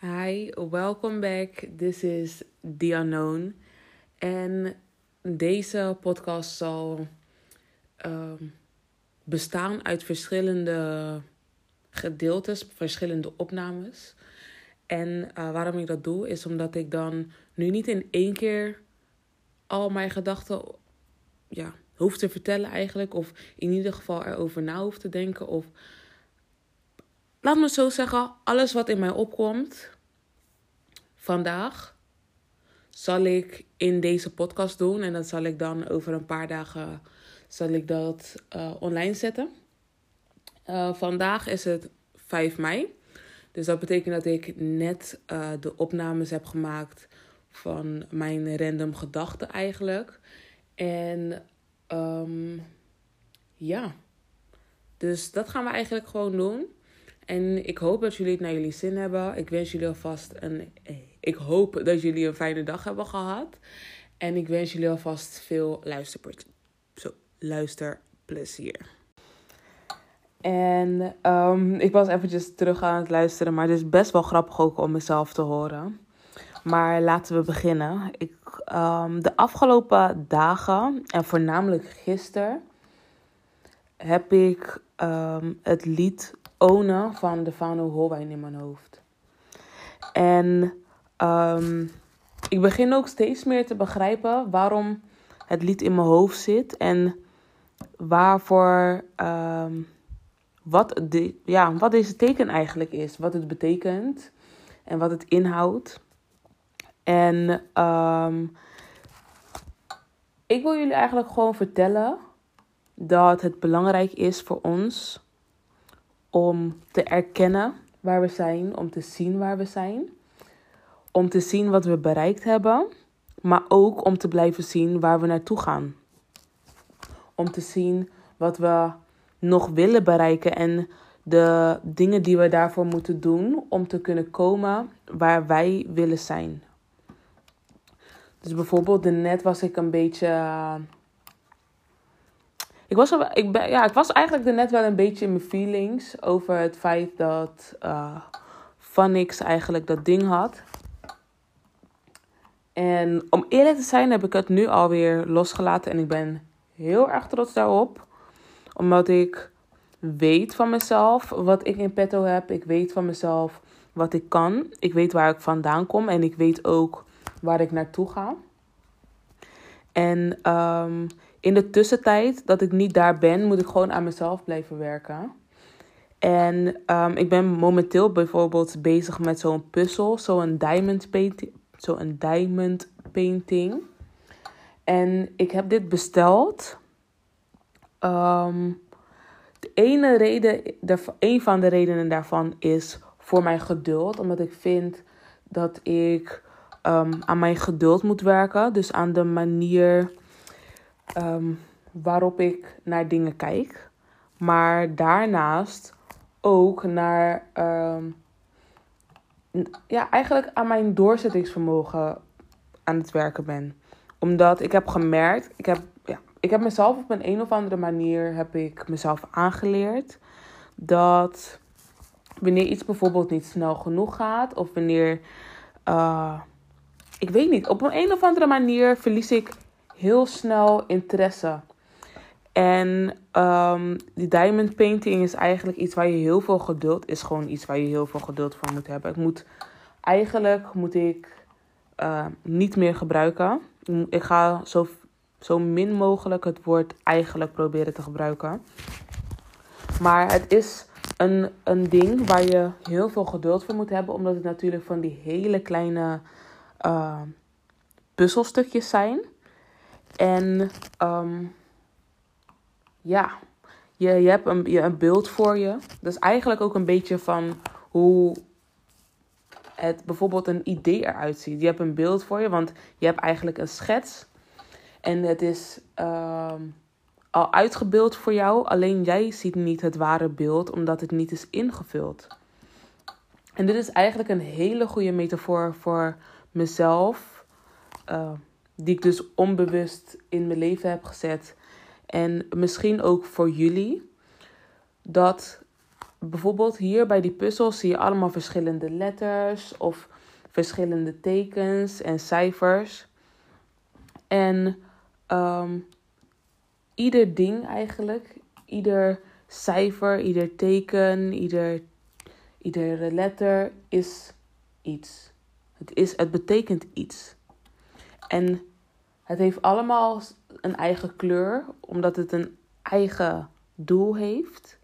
Hi, welcome back. This is The Unknown. En deze podcast zal ehm, bestaan uit verschillende gedeeltes, verschillende opnames. En eh, waarom ik dat doe, is omdat ik dan nu niet in één keer al mijn gedachten ja, hoef te vertellen eigenlijk. Of in ieder geval erover na hoef te denken. Of laat me zo zeggen, alles wat in mij opkomt vandaag zal ik in deze podcast doen. En dat zal ik dan over een paar dagen zal ik dat, uh, online zetten. Uh, vandaag is het 5 mei. Dus dat betekent dat ik net uh, de opnames heb gemaakt van mijn random gedachten eigenlijk. En um, ja, dus dat gaan we eigenlijk gewoon doen. En ik hoop dat jullie het naar jullie zin hebben. Ik wens jullie alvast een. Ik hoop dat jullie een fijne dag hebben gehad. En ik wens jullie alvast veel luisterplezier. Zo, luisterplezier. En um, ik was eventjes terug aan het luisteren, maar het is best wel grappig ook om mezelf te horen. Maar laten we beginnen. Ik, um, de afgelopen dagen, en voornamelijk gisteren, heb ik um, het lied Ownen van de Fano Holwijn in mijn hoofd. En um, ik begin ook steeds meer te begrijpen waarom het lied in mijn hoofd zit. En waarvoor, um, wat, de, ja, wat deze teken eigenlijk is. Wat het betekent en wat het inhoudt. En um, ik wil jullie eigenlijk gewoon vertellen dat het belangrijk is voor ons om te erkennen waar we zijn, om te zien waar we zijn, om te zien wat we bereikt hebben, maar ook om te blijven zien waar we naartoe gaan. Om te zien wat we nog willen bereiken en de dingen die we daarvoor moeten doen om te kunnen komen waar wij willen zijn. Dus bijvoorbeeld, net was ik een beetje ik was, ik, ben, ja, ik was eigenlijk er net wel een beetje in mijn feelings over het feit dat uh, Vanix eigenlijk dat ding had. En om eerlijk te zijn heb ik het nu alweer losgelaten en ik ben heel erg trots daarop. Omdat ik weet van mezelf wat ik in petto heb. Ik weet van mezelf wat ik kan. Ik weet waar ik vandaan kom en ik weet ook waar ik naartoe ga. En um, in de tussentijd dat ik niet daar ben, moet ik gewoon aan mezelf blijven werken. En um, ik ben momenteel bijvoorbeeld bezig met zo'n puzzel, zo'n diamond painting. Zo'n diamond painting. En ik heb dit besteld. Um, de ene reden, de, een van de redenen daarvan is voor mijn geduld. Omdat ik vind dat ik um, aan mijn geduld moet werken. Dus aan de manier um, waarop ik naar dingen kijk. Maar daarnaast ook naar, um, ja, eigenlijk aan mijn doorzettingsvermogen aan het werken ben. Omdat ik heb gemerkt, ik heb, ja, ik heb mezelf op een, een of andere manier, heb ik mezelf aangeleerd dat wanneer iets bijvoorbeeld niet snel genoeg gaat, of wanneer, uh, ik weet niet, op een, een of andere manier verlies ik heel snel interesse. En um, die diamond painting is eigenlijk iets waar je heel veel geduld is gewoon iets waar je heel veel geduld voor moet hebben. Ik moet eigenlijk moet ik uh, niet meer gebruiken. Ik ga zo, zo min mogelijk het woord eigenlijk proberen te gebruiken. Maar het is een, een ding waar je heel veel geduld voor moet hebben, omdat het natuurlijk van die hele kleine uh, puzzelstukjes zijn. En um, ja, je, je hebt een, je, een beeld voor je. Dat is eigenlijk ook een beetje van hoe het bijvoorbeeld een idee eruit ziet. Je hebt een beeld voor je, want je hebt eigenlijk een schets. En het is um, al uitgebeeld voor jou. Alleen jij ziet niet het ware beeld, omdat het niet is ingevuld. En dit is eigenlijk een hele goede metafoor voor mezelf. Uh, die ik dus onbewust in mijn leven heb gezet. En misschien ook voor jullie. Dat bijvoorbeeld hier bij die puzzel zie je allemaal verschillende letters of verschillende tekens en cijfers. En ehm, ieder ding eigenlijk, ieder cijfer, ieder teken, ieder, iedere letter is iets. Het, is, het betekent iets. En het heeft allemaal een eigen kleur, omdat het een eigen doel heeft.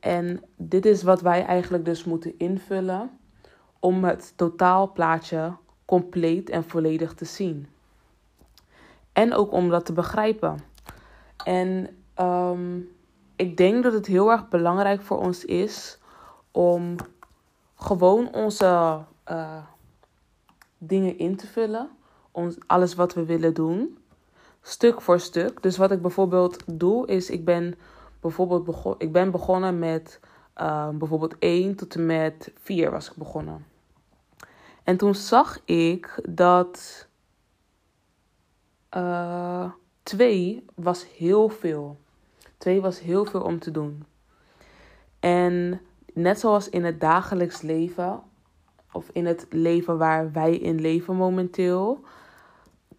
En dit is wat wij eigenlijk dus moeten invullen om het totaalplaatje compleet en volledig te zien. En ook om dat te begrijpen. En ehm, ik denk dat het heel erg belangrijk voor ons is om gewoon onze uh, dingen in te vullen. Ons, alles wat we willen doen. Stuk voor stuk. Dus wat ik bijvoorbeeld doe, is ik ben bijvoorbeeld begon, ik ben begonnen met uh, bijvoorbeeld 1 tot en met 4 was ik begonnen. En toen zag ik dat uh, eh, 2 was heel veel. 2 was heel veel om te doen. En net zoals in het dagelijks leven, of in het leven waar wij in leven momenteel,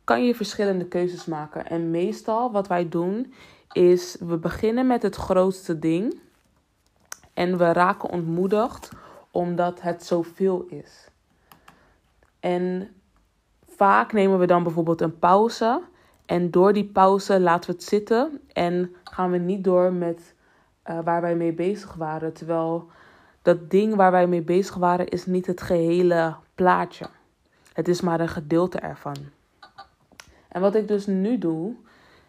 kan je verschillende keuzes maken. En meestal wat wij doen is we beginnen met het grootste ding en we raken ontmoedigd omdat het zoveel is. En vaak nemen we dan bijvoorbeeld een pauze en door die pauze laten we het zitten en gaan we niet door met uh, waar wij mee bezig waren. Terwijl dat ding waar wij mee bezig waren is niet het gehele plaatje. Het is maar een gedeelte ervan. En wat ik dus nu doe,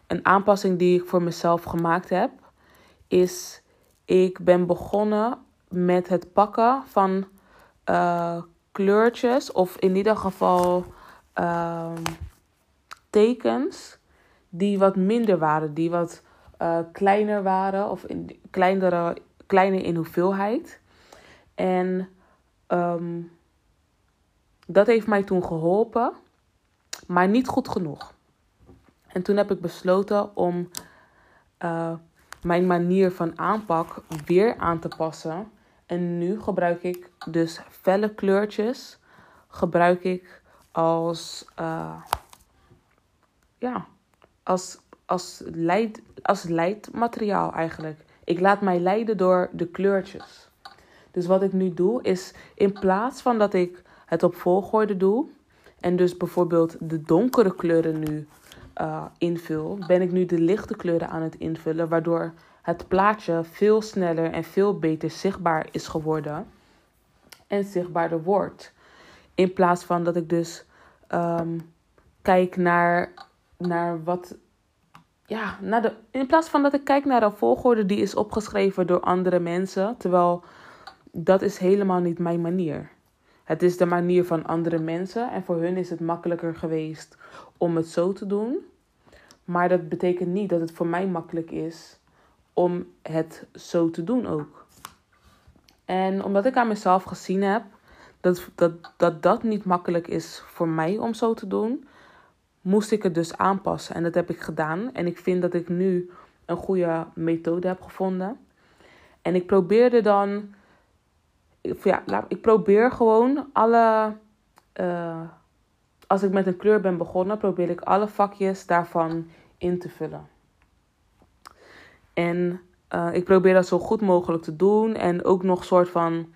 een aanpassing die ik voor mezelf gemaakt heb, is ik ben begonnen met het pakken van uh, kleurtjes of in ieder geval uh, tekens die wat minder waren, die wat uh, kleiner waren of in, kleinere, kleiner in hoeveelheid. En um, dat heeft mij toen geholpen, maar niet goed genoeg. En toen heb ik besloten om uh, mijn manier van aanpak weer aan te passen. En nu gebruik ik dus felle kleurtjes. Gebruik ik als, uh, ja, als, als, leid, als leidmateriaal eigenlijk. Ik laat mij leiden door de kleurtjes. Dus wat ik nu doe is in plaats van dat ik het op volgorde doe. En dus bijvoorbeeld de donkere kleuren nu uh, invul, ben ik nu de lichte kleuren aan het invullen, waardoor het plaatje veel sneller en veel beter zichtbaar is geworden en zichtbaarder wordt. In plaats van dat ik dus um, kijk naar, naar wat. Ja, naar de, in plaats van dat ik kijk naar een volgorde die is opgeschreven door andere mensen. Terwijl dat is helemaal niet mijn manier. Het is de manier van andere mensen en voor hun is het makkelijker geweest om het zo te doen. Maar dat betekent niet dat het voor mij makkelijk is om het zo te doen ook. En omdat ik aan mezelf gezien heb dat dat, dat dat niet makkelijk is voor mij om zo te doen, moest ik het dus aanpassen. En dat heb ik gedaan. En ik vind dat ik nu een goede methode heb gevonden. En ik probeerde dan. Ja, ik probeer gewoon alle. Uh, als ik met een kleur ben begonnen, probeer ik alle vakjes daarvan in te vullen. En uh, ik probeer dat zo goed mogelijk te doen. En ook nog soort van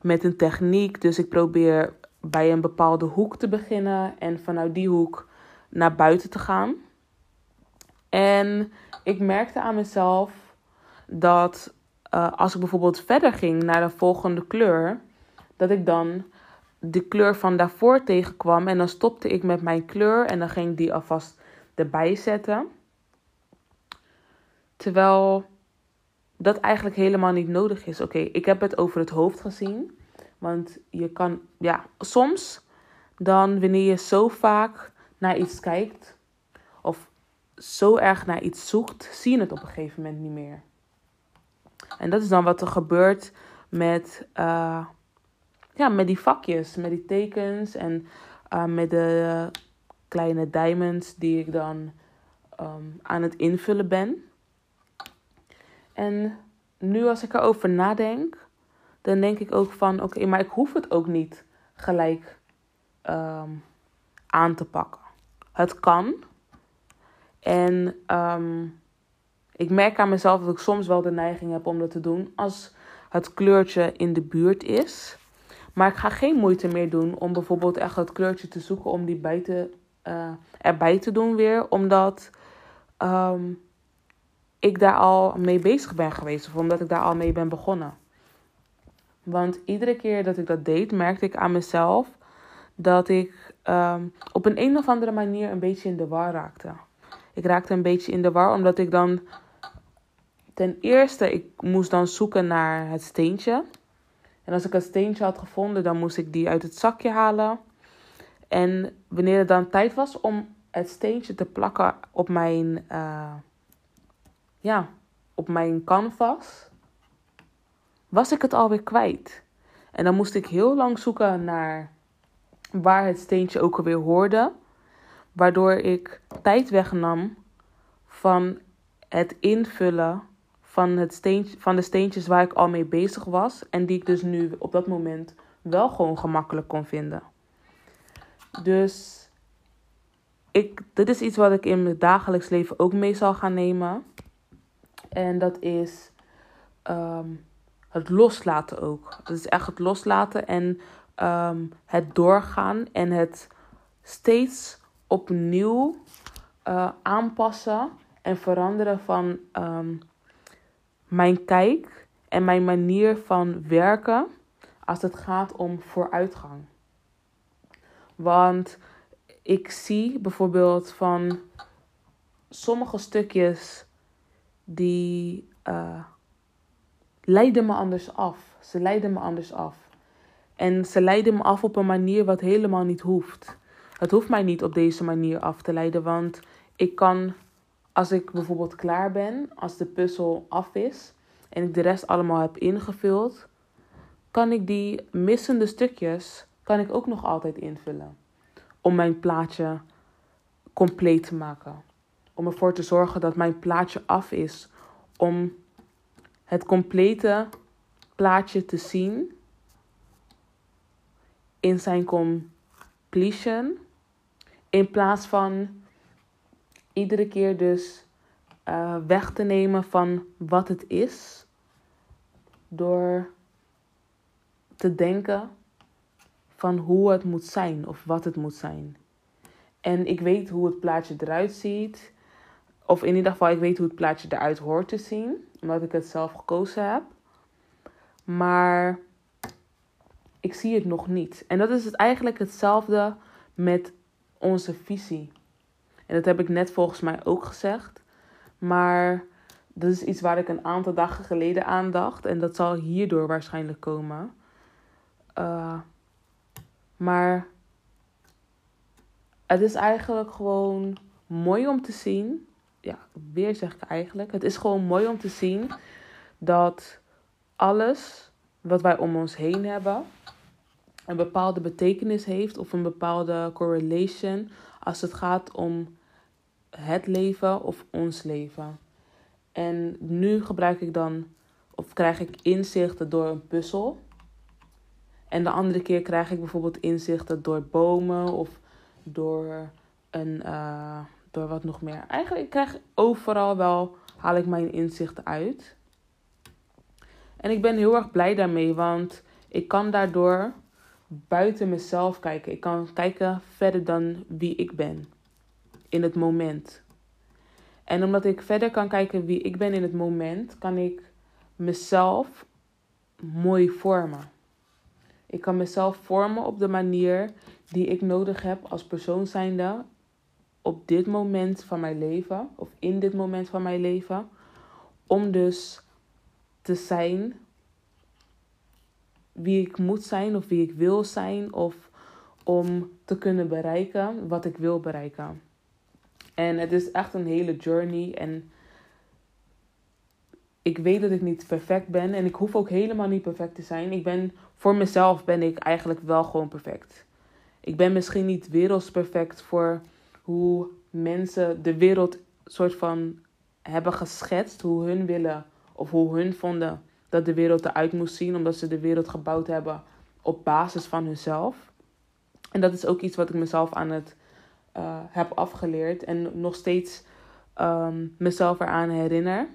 met een techniek. Dus ik probeer bij een bepaalde hoek te beginnen. En vanuit die hoek naar buiten te gaan. En ik merkte aan mezelf dat uh, als ik bijvoorbeeld verder ging naar de volgende kleur. Dat ik dan de kleur van daarvoor tegenkwam. En dan stopte ik met mijn kleur. En dan ging ik die alvast erbij zetten. Terwijl dat eigenlijk helemaal niet nodig is. Oké, ik heb het over het hoofd gezien. Want je kan, ja, soms dan wanneer je zo vaak naar iets kijkt of zo erg naar iets zoekt, zie je het op een gegeven moment niet meer. En dat is dan wat er gebeurt met, uh, ja, met die vakjes, met die tekens en uh, met de kleine diamonds die ik dan um, aan het invullen ben. En nu als ik erover nadenk, dan denk ik ook van oké, maar ik hoef het ook niet gelijk ehm, aan te pakken. Het kan. En ehm, ik merk aan mezelf dat ik soms wel de neiging heb om dat te doen als het kleurtje in de buurt is. Maar ik ga geen moeite meer doen om bijvoorbeeld echt het kleurtje te zoeken om die bij te, uh, erbij te doen weer. Omdat ehm, ik daar al mee bezig ben geweest. Of omdat ik daar al mee ben begonnen. Want iedere keer dat ik dat deed, merkte ik aan mezelf dat ik ehm, op een, een of andere manier een beetje in de war raakte. Ik raakte een beetje in de war omdat ik dan ten eerste, ik moest dan zoeken naar het steentje. En als ik het steentje had gevonden, dan moest ik die uit het zakje halen. En wanneer het dan tijd was om het steentje te plakken op mijn, uh, ja, op mijn canvas, was ik het alweer kwijt. En dan moest ik heel lang zoeken naar waar het steentje ook alweer hoorde. Waardoor ik tijd wegnam van het invullen van, het steentje, van de steentjes waar ik al mee bezig was. En die ik dus nu op dat moment wel gewoon gemakkelijk kon vinden. Dus ik, dit is iets wat ik in mijn dagelijks leven ook mee zal gaan nemen. En dat is ehm, het loslaten ook. Het is echt het loslaten en ehm, het doorgaan en het steeds opnieuw uh, aanpassen en veranderen van um, mijn kijk en mijn manier van werken als het gaat om vooruitgang. Want ik zie bijvoorbeeld van sommige stukjes die uh, leiden me anders af. Ze leiden me anders af. En ze leiden me af op een manier wat helemaal niet hoeft. Het hoeft mij niet op deze manier af te leiden, want ik kan als ik bijvoorbeeld klaar ben, als de puzzel af is en ik de rest allemaal heb ingevuld, kan ik die missende stukjes kan ik ook nog altijd invullen. Om mijn plaatje compleet te maken. Om ervoor te zorgen dat mijn plaatje af is. Om het complete plaatje te zien in zijn completion. In plaats van iedere keer dus uh, weg te nemen van wat het is. Door te denken van hoe het moet zijn of wat het moet zijn. En ik weet hoe het plaatje eruit ziet. Of in ieder geval, ik weet hoe het plaatje eruit hoort te zien. Omdat ik het zelf gekozen heb. Maar ik zie het nog niet. En dat is het eigenlijk hetzelfde met onze visie. En dat heb ik net volgens mij ook gezegd. Maar dat is iets waar ik een aantal dagen geleden aandacht. En dat zal hierdoor waarschijnlijk komen. Uh, maar het is eigenlijk gewoon mooi om te zien. Ja, weer zeg ik eigenlijk. Het is gewoon mooi om te zien dat alles wat wij om ons heen hebben een bepaalde betekenis heeft of een bepaalde correlation als het gaat om het leven of ons leven. En nu gebruik ik dan, of krijg ik inzichten door een puzzel. En de andere keer krijg ik bijvoorbeeld inzichten door bomen of door een, uh, door wat nog meer. Eigenlijk krijg ik overal wel, haal ik mijn inzichten uit. En ik ben heel erg blij daarmee, want ik kan daardoor buiten mezelf kijken. Ik kan kijken verder dan wie ik ben in het moment. En omdat ik verder kan kijken wie ik ben in het moment, kan ik mezelf mooi vormen. Ik kan mezelf vormen op de manier die ik nodig heb als persoon zijnde op dit moment van mijn leven, of in dit moment van mijn leven, om dus te zijn wie ik moet zijn of wie ik wil zijn, of om te kunnen bereiken wat ik wil bereiken. En het is echt een hele journey. En ik weet dat ik niet perfect ben. En ik hoef ook helemaal niet perfect te zijn. Ik ben, voor mezelf ben ik eigenlijk wel gewoon perfect. Ik ben misschien niet wereldsperfect voor hoe mensen de wereld soort van hebben geschetst. Hoe hun willen of hoe hun vonden dat de wereld eruit moest zien, omdat ze de wereld gebouwd hebben op basis van hunzelf. En dat is ook iets wat ik mezelf aan het uh, heb afgeleerd en nog steeds um, mezelf eraan herinner.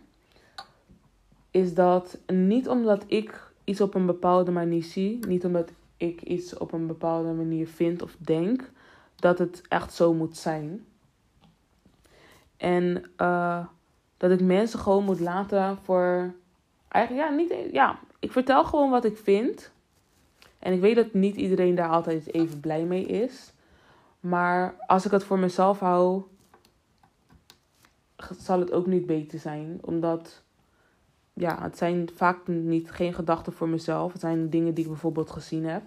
Is dat niet omdat ik iets op een bepaalde manier zie, niet omdat ik iets op een bepaalde manier vind of denk, dat het echt zo moet zijn. En uh, dat ik mensen gewoon moet laten voor. Eigenlijk, ja, niet. Ja, ik vertel gewoon wat ik vind. En ik weet dat niet iedereen daar altijd even blij mee is. Maar als ik het voor mezelf hou, zal het ook niet beter zijn. Omdat, ja, het zijn vaak niet, geen gedachten voor mezelf. Het zijn dingen die ik bijvoorbeeld gezien heb.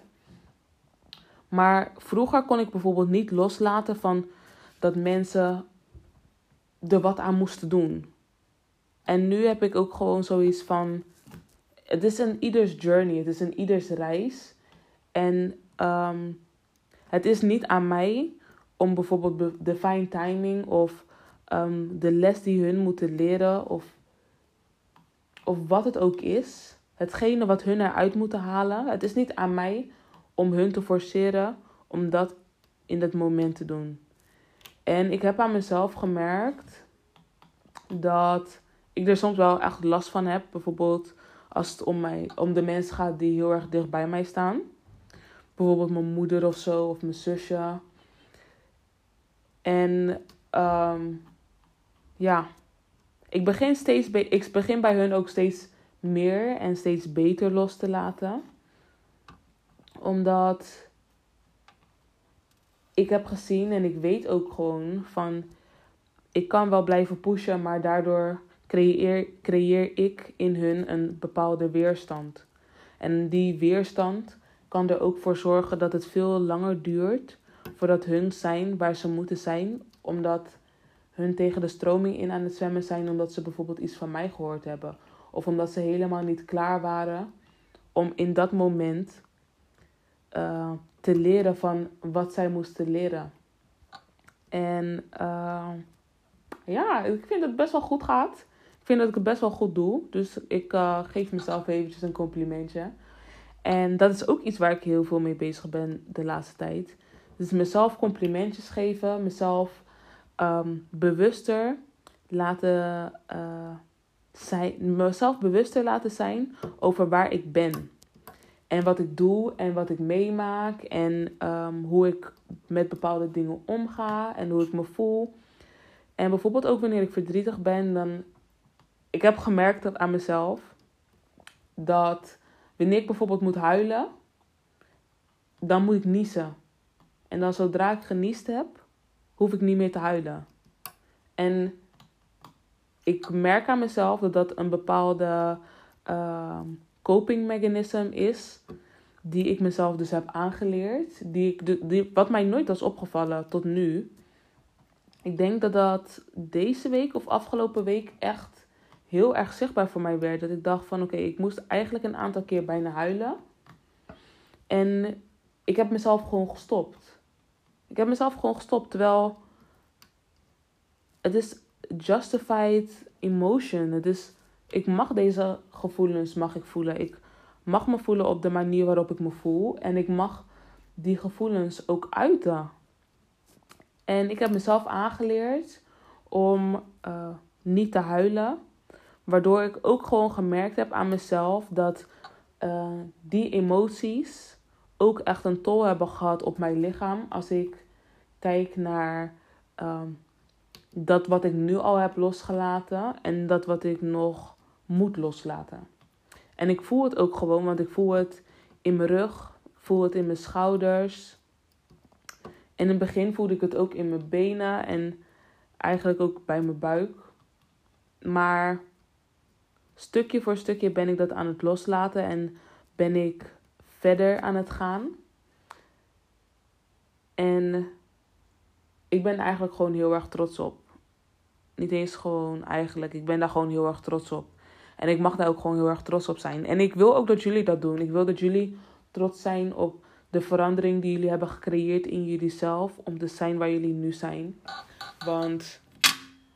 Maar vroeger kon ik bijvoorbeeld niet loslaten van dat mensen er wat aan moesten doen. En nu heb ik ook gewoon zoiets van. Het is een ieders journey, het is een ieders reis. En um, het is niet aan mij om bijvoorbeeld de fine timing of um, de les die hun moeten leren of, of wat het ook is. Hetgene wat hun eruit moeten halen. Het is niet aan mij om hun te forceren om dat in dat moment te doen. En ik heb aan mezelf gemerkt dat ik er soms wel echt last van heb. Bijvoorbeeld als het om, mij, om de mensen gaat die heel erg dicht bij mij staan. Bijvoorbeeld mijn moeder of zo, of mijn zusje. En um, ja, ik begin, steeds ik begin bij hun ook steeds meer en steeds beter los te laten. Omdat ik heb gezien en ik weet ook gewoon van... Ik kan wel blijven pushen, maar daardoor creëer, creëer ik in hun een bepaalde weerstand. En die weerstand kan er ook voor zorgen dat het veel langer duurt voordat hun zijn waar ze moeten zijn, omdat hun tegen de stroming in aan het zwemmen zijn, omdat ze bijvoorbeeld iets van mij gehoord hebben, of omdat ze helemaal niet klaar waren om in dat moment uh, te leren van wat zij moesten leren. En uh, ja, ik vind dat het best wel goed gaat. Vind dat ik het best wel goed doe. Dus ik uh, geef mezelf eventjes een complimentje. En dat is ook iets waar ik heel veel mee bezig ben de laatste tijd. Dus mezelf complimentjes geven, mezelf um, bewuster laten uh, zijn, mezelf bewuster laten zijn over waar ik ben. En wat ik doe en wat ik meemaak en um, hoe ik met bepaalde dingen omga en hoe ik me voel. En bijvoorbeeld ook wanneer ik verdrietig ben, dan. Ik heb gemerkt dat aan mezelf dat wanneer ik bijvoorbeeld moet huilen, dan moet ik niezen. En dan zodra ik geniest heb, hoef ik niet meer te huilen. En ik merk aan mezelf dat dat een bepaalde uh, coping mechanism is. Die ik mezelf dus heb aangeleerd. Die ik, die, wat mij nooit was opgevallen tot nu. Ik denk dat dat deze week of afgelopen week echt heel erg zichtbaar voor mij werd. Dat ik dacht van oké, ik moest eigenlijk een aantal keer bijna huilen. En ik heb mezelf gewoon gestopt. Ik heb mezelf gewoon gestopt. Terwijl het is justified emotion. Het is, ik mag deze gevoelens mag ik voelen. Ik mag me voelen op de manier waarop ik me voel. En ik mag die gevoelens ook uiten. En ik heb mezelf aangeleerd om uh, niet te huilen. Waardoor ik ook gewoon gemerkt heb aan mezelf dat uh, die emoties ook echt een tol hebben gehad op mijn lichaam. Als ik kijk naar um, dat wat ik nu al heb losgelaten en dat wat ik nog moet loslaten. En ik voel het ook gewoon, want ik voel het in mijn rug, voel het in mijn schouders. In het begin voelde ik het ook in mijn benen en eigenlijk ook bij mijn buik. Maar stukje voor stukje ben ik dat aan het loslaten en ben ik verder aan het gaan. En ik ben eigenlijk gewoon heel erg trots op. Niet eens gewoon eigenlijk. Ik ben daar gewoon heel erg trots op. En ik mag daar ook gewoon heel erg trots op zijn. En ik wil ook dat jullie dat doen. Ik wil dat jullie trots zijn op de verandering die jullie hebben gecreëerd in jullie zelf. Om te zijn waar jullie nu zijn. Want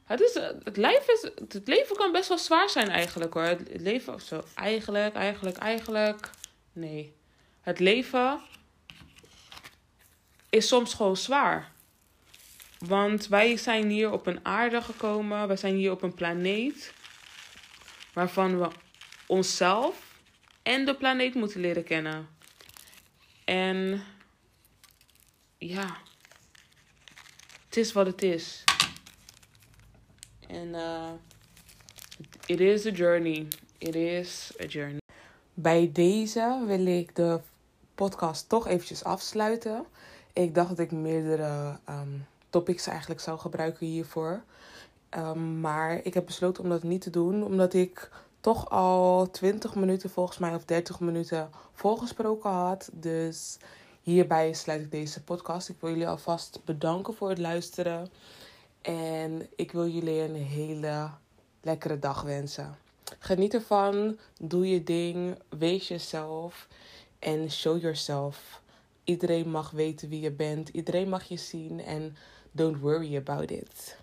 Het, is, het, is, het leven kan best wel zwaar zijn eigenlijk hoor. Het leven, zo, eigenlijk, eigenlijk, eigenlijk. Nee. Het leven is soms gewoon zwaar. Want wij zijn hier op een aarde gekomen. Wij zijn hier op een planeet. Waarvan we onszelf en de planeet moeten leren kennen. En ja, het is wat het is. En uh, it is a journey. It is a journey. Bij deze wil ik de podcast toch eventjes afsluiten. Ik dacht dat ik meerdere um, topics eigenlijk zou gebruiken hiervoor. Um, maar ik heb besloten om dat niet te doen, omdat ik toch al 20 minuten volgens mij of 30 minuten volgesproken had. Dus hierbij sluit ik deze podcast. Ik wil jullie alvast bedanken voor het luisteren. En ik wil jullie een hele lekkere dag wensen. Geniet ervan, doe je ding, wees jezelf en show yourself. Iedereen mag weten wie je bent, iedereen mag je zien en don't worry about it.